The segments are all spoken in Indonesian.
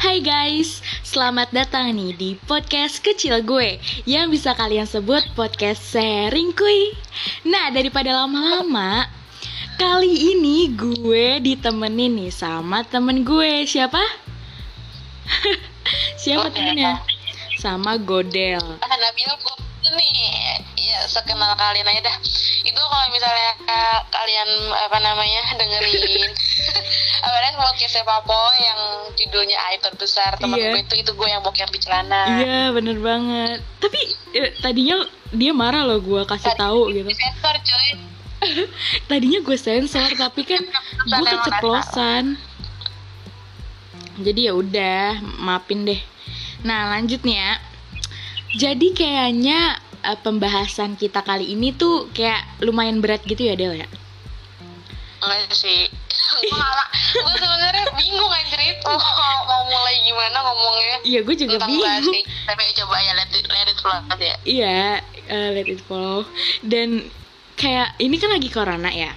Hai guys, selamat datang nih di podcast kecil gue yang bisa kalian sebut podcast sharing kuy. Nah, daripada lama-lama, kali ini gue ditemenin nih sama temen gue. Siapa? Siapa temennya? Sama Godel. Ah, nih sekenal kalian aja dah itu kalau misalnya ka- kalian apa namanya dengerin apa namanya podcastnya Papo yang judulnya aib terbesar teman Iya. gue itu itu gue yang bokep di celana Iya, bener banget. Tapi eh, tadinya dia marah loh gue kasih tahu gitu. sensor cuy Tadinya gue sensor tapi kan gue keceplosan. Jadi ya udah, maafin deh. Nah, lanjut nih ya. Jadi kayaknya eh, pembahasan kita kali ini tuh kayak lumayan berat gitu ya, Del ya. enggak sih gue malah gue sebenarnya bingung anjir itu mau, mau mulai gimana ngomongnya Iya, gue juga tentang bahas bingung. sih tapi coba ya let it, let it flow aja ya Iya, eh, let it flow. Dan kayak ini kan lagi corona ya.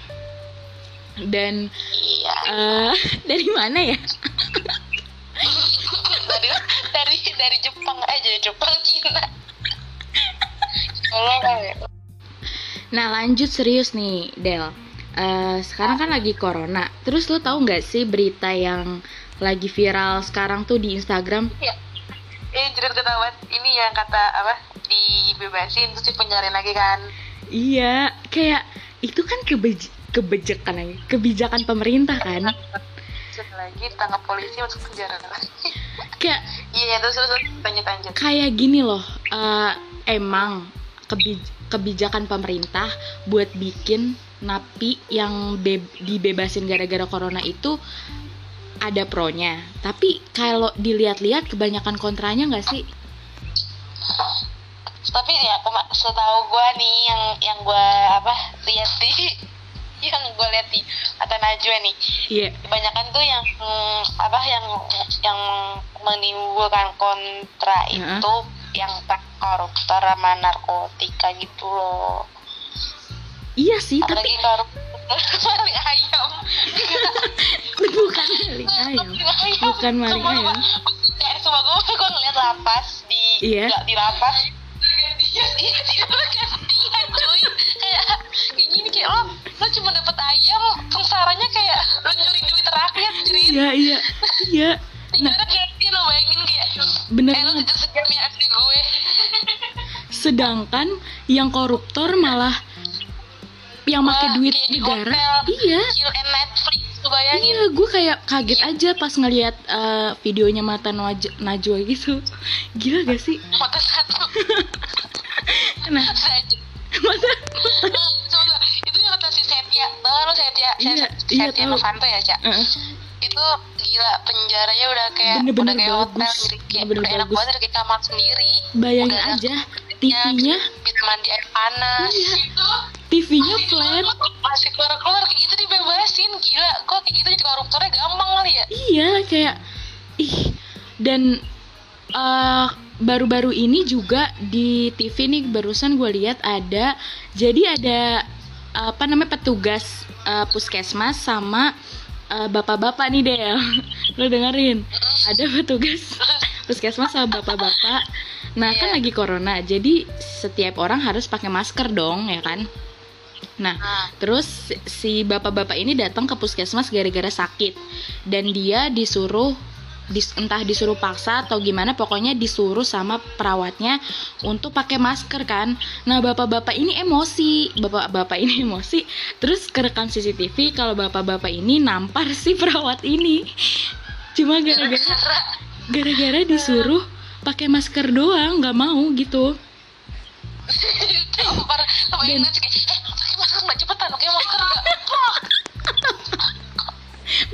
Dan iya eh dari mana ya? dari dari dari Jepang aja Jepang Cina Nah lanjut serius nih Del. Eh, Sekarang kan lagi corona. Terus lo tahu nggak sih berita yang lagi viral sekarang tuh di Instagram? Ya ini jerit ketahuan ini yang kata apa? Dibebasin terus dipenjarain lagi kan? Iya kayak itu kan kebej kebijakan lagi Kebijakan pemerintah kan? Lagi tangkap polisi masuk penjara. Kayak iya terus terus terus, lanjut lanjut. kayak gini loh eh, Emang kebij- kebijakan pemerintah buat bikin napi yang be- dibebasin gara-gara corona itu ada pronya. Tapi kalau dilihat-lihat kebanyakan kontranya nggak sih? Tapi ya setahu gua nih yang yang gua apa lihat di yang gua lihat di kata Najwa nih. Iya. Kebanyakan tuh yang mm, apa yang yang menimbulkan kontra Heeh. itu yang tak koruptor sama narkotika gitu loh. Iya sih tapi apalagi koruptor maling ayam. Bukan maling ayam. Bukan maling ayam. kayak coba gue gue ngeliat lapas di Iya. nggak di lapas. Iya gantian cuy kayak kayak gini kayak lo lo cuma dapet ayam sengsaranya kayak lo nyuri duit rakyat jadi iya iya. Iya. Tidurnya gantian lo bayangin kayak bener eh lo sejamnya SD gue sedangkan yang koruptor malah yang pakai duit di negara. hotel. iya. and Netflix bayangin. Iya, gue kayak kaget aja pas ngeliat eh, videonya mata Naj- Najwa gitu. Gila gak sih? mata satu. Nah, mata Coba, itu yang kata si Setia Tahu lo Setia Iya, Set- iya, Setia tahu. Novanto ya Cak? Eh, itu gila penjaranya udah kayak Bener-bener udah kayak bagus. hotel jadi kayak Bener-bener udah enak banget kayak kamar sendiri. Bayangin Udah aja TV-nya, bisa mandi air panas. Iya. gitu TV-nya flat. masih keluar keluar kayak gitu dibebasin. Gila kok kayak gitu jadi koruptornya gampang kali ya? Iya, kayak ih dan eh, baru-baru ini juga di TV nih barusan gue lihat ada jadi ada apa namanya petugas eh, puskesmas sama eh, bapak-bapak nih Del. Lo dengerin? Ada petugas puskesmas sama bapak-bapak nah kan Iya. lagi corona jadi setiap orang harus pakai masker dong ya kan nah nah Terus si bapak-bapak ini datang ke puskesmas gara-gara sakit dan dia disuruh dis- entah disuruh paksa atau gimana pokoknya disuruh sama perawatnya untuk pakai masker kan. Nah, bapak-bapak ini emosi. Bapak-bapak ini emosi. Terus kerekam CCTV kalau bapak-bapak ini nampar si perawat ini. Cuma gara-gara gara-gara disuruh pakai masker doang, nggak mau gitu. ngecek eh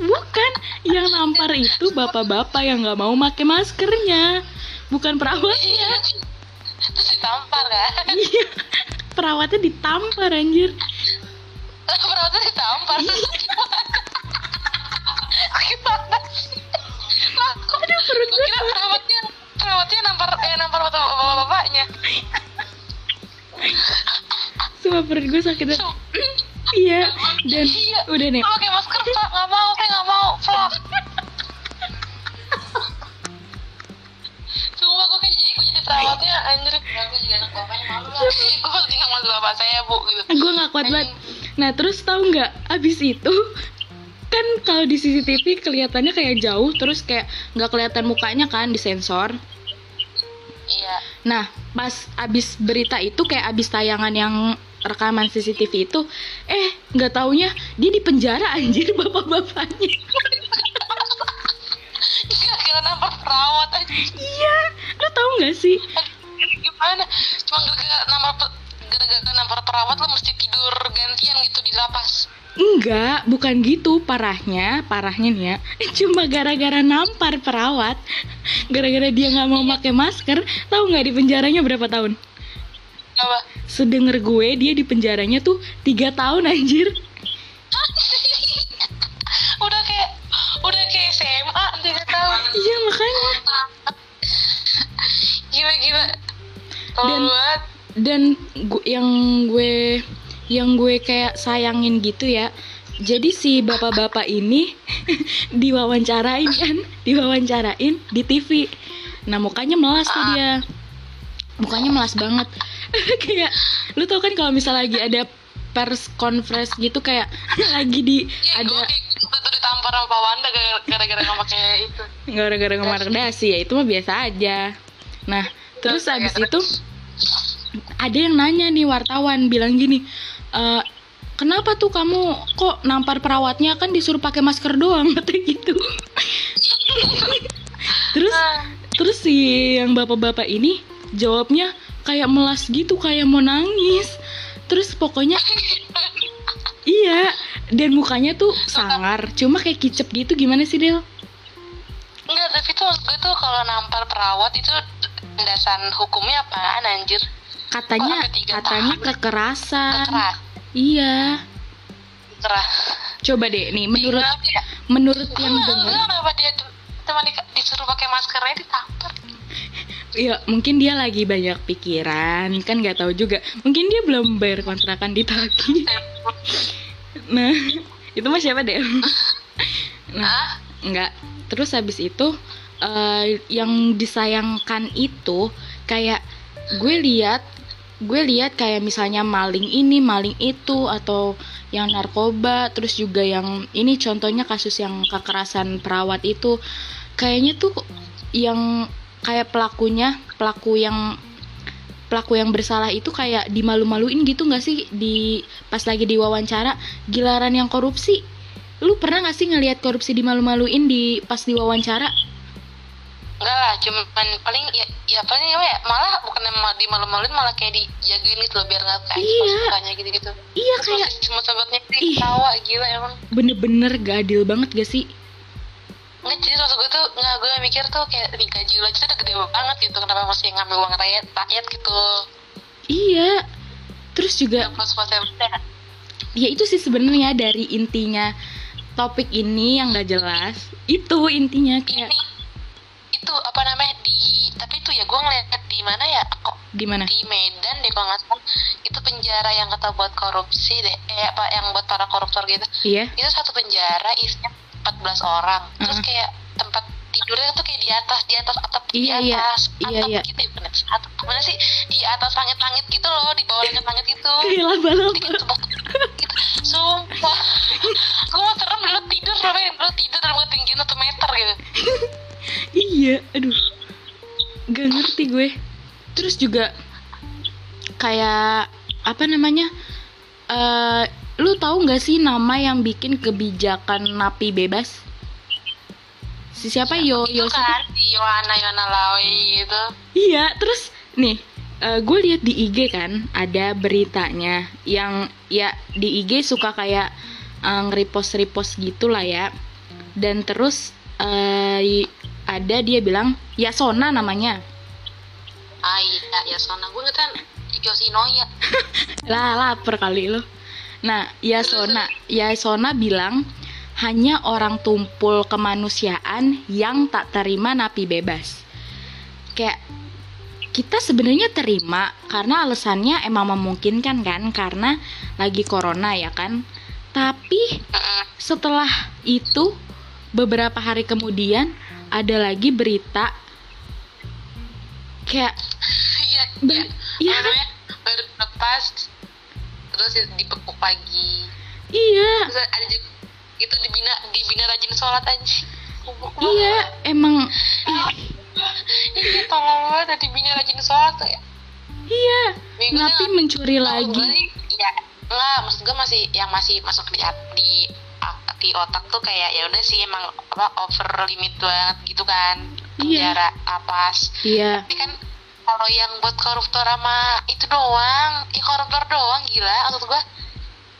Bukan, yang nampar itu bapak-bapak yang nggak mau pakai maskernya, bukan perawatnya. terus ditampar kan Iya, perawatnya ditampar anjir. perawatnya ditampar terus gimana sih kok ada perut gue kira perawatnya perawatnya nampar eh nampar foto bapak bapaknya. Semua perut gue sakit. Iya Dan iya. udah nih. Pakai masker pak. Gak mau Saya gak mau. Pak Sumpah gue kayak jadi Gue jadi perawatnya Anjir. Gue jadi anak bapaknya malu lah. Gue lagi ngomong malu bapak saya bu gitu. Gue gak kuat banget. Nah terus tahu nggak Abis itu kan kalau di CCTV kelihatannya kayak jauh terus kayak nggak kelihatan mukanya kan disensor iya. Nah pas abis berita itu kayak abis tayangan yang rekaman CCTV itu eh nggak taunya dia di penjara anjir bapak-bapaknya. Gara-gara nampar perawat aja iya lu tahu nggak sih? Gimana? Cuma gara-gara nampar pe- gara-gara nampar perawat lo mesti tidur gantian gitu di lapas Enggak, bukan gitu parahnya, parahnya nih ya. Cuma gara-gara nampar perawat, gara-gara dia nggak mau pakai masker, tahu nggak di penjaranya berapa tahun? apa Sedenger gue dia di penjaranya tuh tiga tahun anjir. udah kayak udah kayak SMA tiga tahun Iya makanya. gila gila Dan- banget Dan gu- yang gue yang gue kayak sayangin gitu ya. Jadi si bapak-bapak ini diwawancarain kan, diwawancarain di TV. Nah mukanya melas tuh dia, mukanya melas banget. kayak lu tau kan kalau misal lagi ada pers conference gitu kayak lagi di Iya, ada gitu tuh ditampar sama Pak Wanda gara- gara-gara nggak pakai itu. gara-gara dasi ya itu mah biasa aja. Nah terus habis itu ada yang nanya nih wartawan bilang gini, "Eh, kenapa tuh kamu kok nampar perawatnya kan disuruh pakai masker doang kata gitu. terus terus si yang bapak-bapak ini jawabnya kayak melas gitu kayak mau nangis. Terus pokoknya iya dan mukanya tuh sangar, cuma kayak kicep gitu gimana sih Del? Enggak, tapi tuh maksud gue tuh kalau nampar perawat itu landasan hukumnya apaan anjir? Katanya Oh, tiga katanya tahun. kekerasan. Kekeras. Iya. Keras. Coba deh nih menurut Kenapa ya? menurut yang dengar kenapa dia di- disuruh pakai maskernya ditampar? ya mungkin dia lagi banyak pikiran kan nggak tahu juga mungkin dia belum bayar kontrakan di Taki nah itu mah siapa deh nah Ah, nggak terus habis itu eh, yang disayangkan itu kayak gue lihat gue lihat kayak misalnya maling ini maling itu atau yang narkoba terus juga yang ini contohnya kasus yang kekerasan perawat itu. Kayaknya tuh yang kayak pelakunya pelaku yang pelaku yang bersalah itu kayak dimalu-maluin gitu nggak sih? Di pas lagi diwawancara gilaran yang korupsi. Lu pernah nggak sih ngelihat korupsi dimalu-maluin di pas diwawancara enggak lah, cuman paling ya, ya paling ya, malah bukan emang dimalu-maluin malah kayak dijagain gitu loh biar nggak kayak Iya. mukanya gitu-gitu. iya kayak Cuma sobatnya ketawa gila emang. bener-bener gak adil banget gak sih Nggak, jadi maksud gue tuh, nggak gue mikir tuh kayak nih gaji lo aja udah gede banget gitu, kenapa masih ngambil uang rakyat, rakyat gitu. iya terus juga ya itu sih sebenarnya dari intinya topik ini yang gak jelas itu intinya kayak Ini itu apa namanya di tapi itu ya gue ngeliat di mana ya kok di mana? di Medan deh kalau nggak salah. Itu penjara yang kata buat korupsi deh eh apa yang buat para koruptor gitu. Iya. Itu satu penjara isinya 14 orang. Terus Heeh. kayak tempat tidurnya tuh kayak di atas di atas atap Iya, di iya. atas Iya, atap iya. gitu ya bener atap. Gimana sih? Di atas langit-langit gitu loh di bawah langit-langit gitu. Laba-laba Jadi gitu, gitu. sumpah. Gue mau serem dulu tidur sampai dulu tidur dalam ketinggian satu meter gitu iya aduh. Gak ngerti gue. Terus juga kayak apa namanya eh lu tahu nggak sih nama yang bikin kebijakan napi bebas? Si siapa? Yo itu yo siapa? kan si Yohana Yohana Lawi gitu. Iya, terus nih gue lihat di IG kan ada beritanya yang ya di IG suka kayak uh, nge-repost repost gitulah ya. Dan terus eh, y- ada dia bilang Yasona namanya. ah iya ya Sona gue ngetan Yoshinoya Lah lapar kali lo. Nah, Yasona Yasona bilang hanya orang tumpul kemanusiaan yang tak terima napi bebas. Kayak kita sebenarnya terima karena alasannya emang memungkinkan kan karena lagi corona ya kan. Tapi setelah itu beberapa hari kemudian ada lagi berita kayak iya iya. iya apa kan? baru lepas terus dibekuk lagi iya. Terus ada itu dibina dibina rajin sholat aja iya emang iya. Tolong banget dibina rajin sholat ya. Iya tapi mencuri lagi gua sih, ya enggak maksud gue masih yang masih masuk di di di otak tuh kayak ya udah sih emang apa over limit banget gitu kan. Iya. penjara apas. Iya. Tapi kan kalau yang buat koruptor sama itu doang ya koruptor doang gila. Maksud gua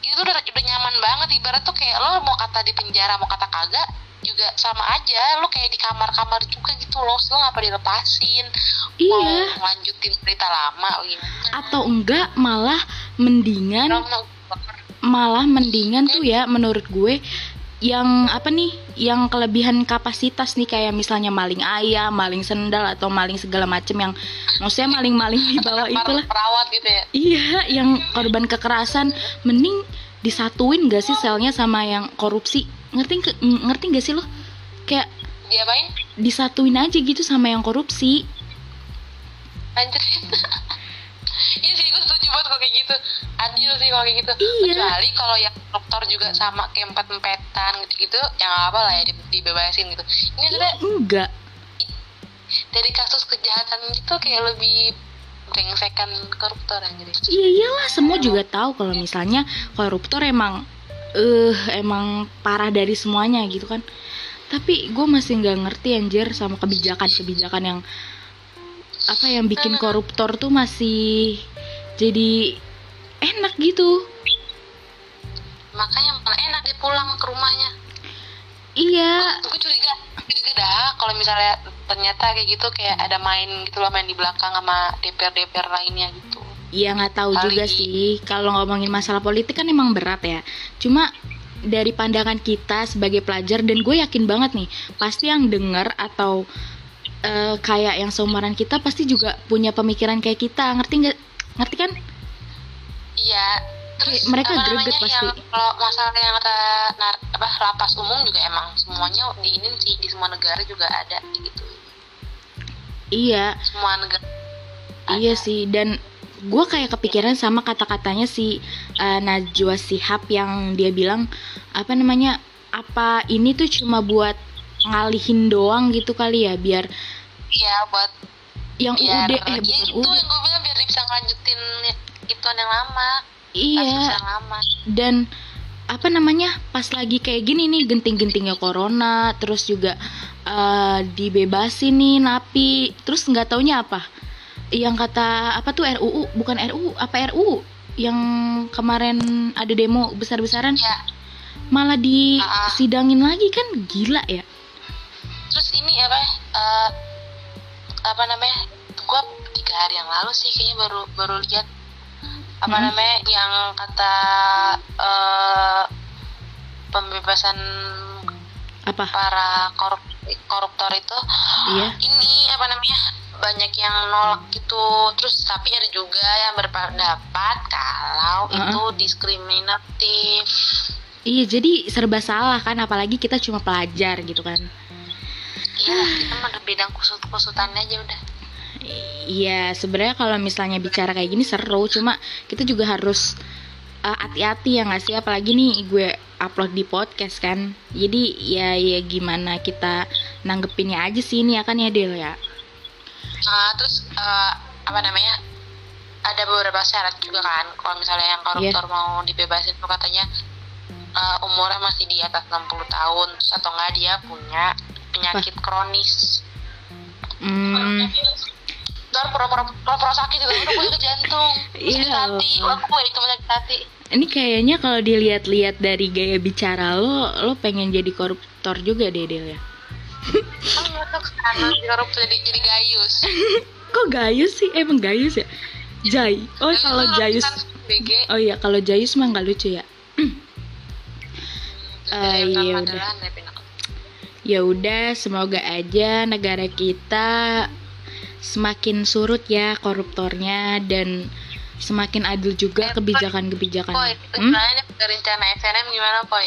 itu tuh udah, udah nyaman banget. Ibarat tuh kayak lo mau kata di penjara mau kata kagak juga sama aja. Lo kayak di kamar-kamar juga gitu loh. Lo ngapa dilepasin. Iya. Mau lanjutin cerita lama gimana atau enggak malah mendingan malah mendingan tuh ya menurut gue yang apa nih yang kelebihan kapasitas nih kayak misalnya maling ayam, maling sendal atau maling segala macem yang maksudnya maling-maling di bawah itulah. perawat gitu ya Iya, yang korban kekerasan mending disatuin gak sih selnya sama yang korupsi? Ngerti nge- ngerti gak sih lo? Kayak diapain disatuin aja gitu sama yang korupsi. anjir Iya sih gue setuju banget kalau kayak gitu Adil sih kalau kayak gitu Iya. Kecuali kalau yang koruptor juga sama kayak empet-empetan gitu-gitu Ya nggak apa lah ya di- dibebasin gitu Ini sudah Enggak. dari kasus kejahatan itu kayak lebih brengsekan koruptor anjir Iya iyalah semua juga tahu kalau misalnya koruptor emang eh emang parah dari semuanya gitu kan. Tapi gue masih nggak ngerti anjir sama kebijakan-kebijakan yang apa yang bikin koruptor tuh masih jadi enak gitu. Makanya malah enak dia pulang ke rumahnya Iya, Gue curiga juga dah kalau misalnya ternyata kayak gitu kayak ada main gitu loh main di belakang sama DPR-DPR lainnya gitu Iya nggak tahu Kali. juga sih. Kalau ngomongin masalah politik kan emang berat ya. Cuma dari pandangan kita sebagai pelajar dan gue yakin banget nih, pasti yang denger atau eh, kayak yang seumuran kita pasti juga punya pemikiran kayak kita. Ngerti nggak? Ngerti kan? Iya, terus mereka apa greget pasti. Yang, kalau masalah yang ada nar, apa lapas umum juga emang semuanya di ini sih di semua negara juga ada gitu. Iya, Semua negara. iya sih. Dan gue kayak kepikiran sama kata-katanya si eh, Najwa Shihab yang dia bilang apa namanya? Apa ini tuh cuma buat ngalihin doang gitu kali ya biar Iya buat yang biar UUD eh ya bukan itu UUD yang gue bilang biar bisa ngelanjutin itu yang lama. Iya. Yang lama. dan apa namanya pas lagi kayak gini nih genting-gentingnya corona terus juga eh, dibebasin nih napi. Terus nggak taunya apa? Yang kata apa tuh RUU bukan RUU apa RUU yang kemarin ada demo besar-besaran. Ya, malah Ah. disidangin lagi kan? Gila ya ini apa eh, apa namanya? Gue tiga hari yang lalu sih kayaknya baru baru lihat apa Hmm. namanya yang kata eh, pembebasan apa para korup koruptor itu iya ini apa namanya banyak yang nolak gitu terus tapi ada juga yang berpendapat kalau Uh-uh. itu diskriminatif iya jadi serba salah kan apalagi kita cuma pelajar gitu kan ya kita mah bidang kusut kusutannya aja udah Iya, sebenarnya kalau misalnya bicara kayak gini seru, cuma kita juga harus uh, hati-hati ya nggak sih, apalagi nih gue upload di podcast kan. Jadi ya ya gimana kita nanggepinnya aja sih ini ya kan ya Del ya. Ah, terus eh, apa namanya ada beberapa syarat juga kan kalau misalnya yang koruptor mau dibebasin tuh katanya eh, umurnya masih di atas 60 tahun terus atau enggak dia punya penyakit kronis Hmm, ntar pura-pura sakit gitu gue sakit jantung Iya sakit hati gue itu sakit hati ini kayaknya kalau dilihat-lihat dari gaya bicara lo, lo pengen jadi koruptor juga deh Del ya. kan si koruptor jadi jadi gayus Kok gayus sih? Emang gayus ya? Jai. Oh kalau Jayus. kan Oh iya kalau Jayus mah nggak lucu ya. Ah, iya udah. Ya udah, semoga aja negara kita semakin surut ya koruptornya dan semakin adil juga Eh, kebijakan-kebijakan. Poy, Hmm? rencana SNM gimana Poy?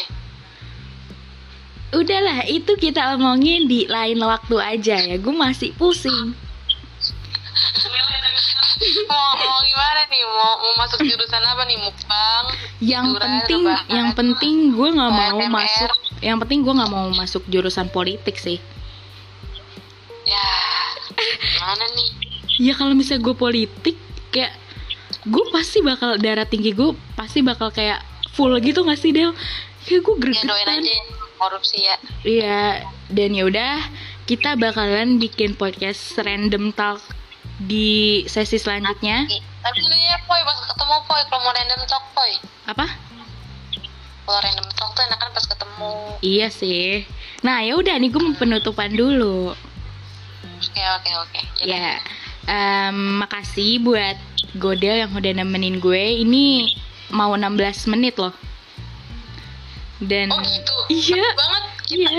Udahlah, itu kita omongin di lain waktu aja ya. Gue masih pusing. mau mau gimana nih mau mau masuk jurusan apa nih mukbang yang penting yang penting gue nggak mau ASMR. masuk yang penting gue nggak mau masuk jurusan politik sih. Ya mana nih? Ya kalau misalnya gue politik kayak gue pasti bakal darah tinggi gue pasti bakal kayak full gitu gak sih Del? Kayak gue ya gregetan. aja ya, korupsi ya. Iya, dan ya udah kita bakalan bikin podcast random talk di sesi selanjutnya. Tapi ya pas ketemu poy kalau mau random talk poy Apa? Kalau random talk tuh enakan pas ketemu Iya sih. Nah, ya udah nih gue mau penutupan dulu. oke oke oke Ya, makasih buat Godel yang udah nemenin gue. Ini mau 16 menit loh. Dan oh gitu Iya. Cepet banget iya,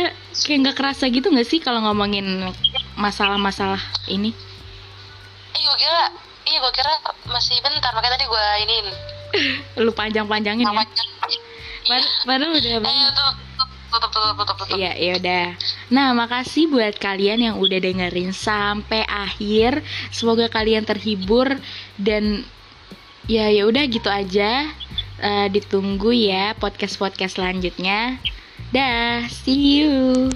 kayak nggak kerasa gitu nggak sih kalau ngomongin masalah-masalah ini? Iya gue kira Iya gue kira masih bentar Makanya tadi gue iniin Lu panjang-panjangin ya. Namanya Padahal udah Eh banyak. tutup Tutup tutup tutup tutup Iya, ya udah. Nah, makasih buat kalian yang udah dengerin sampai akhir. Semoga kalian terhibur dan ya ya udah gitu aja. Eh, ditunggu ya podcast-podcast selanjutnya. Dah, see you.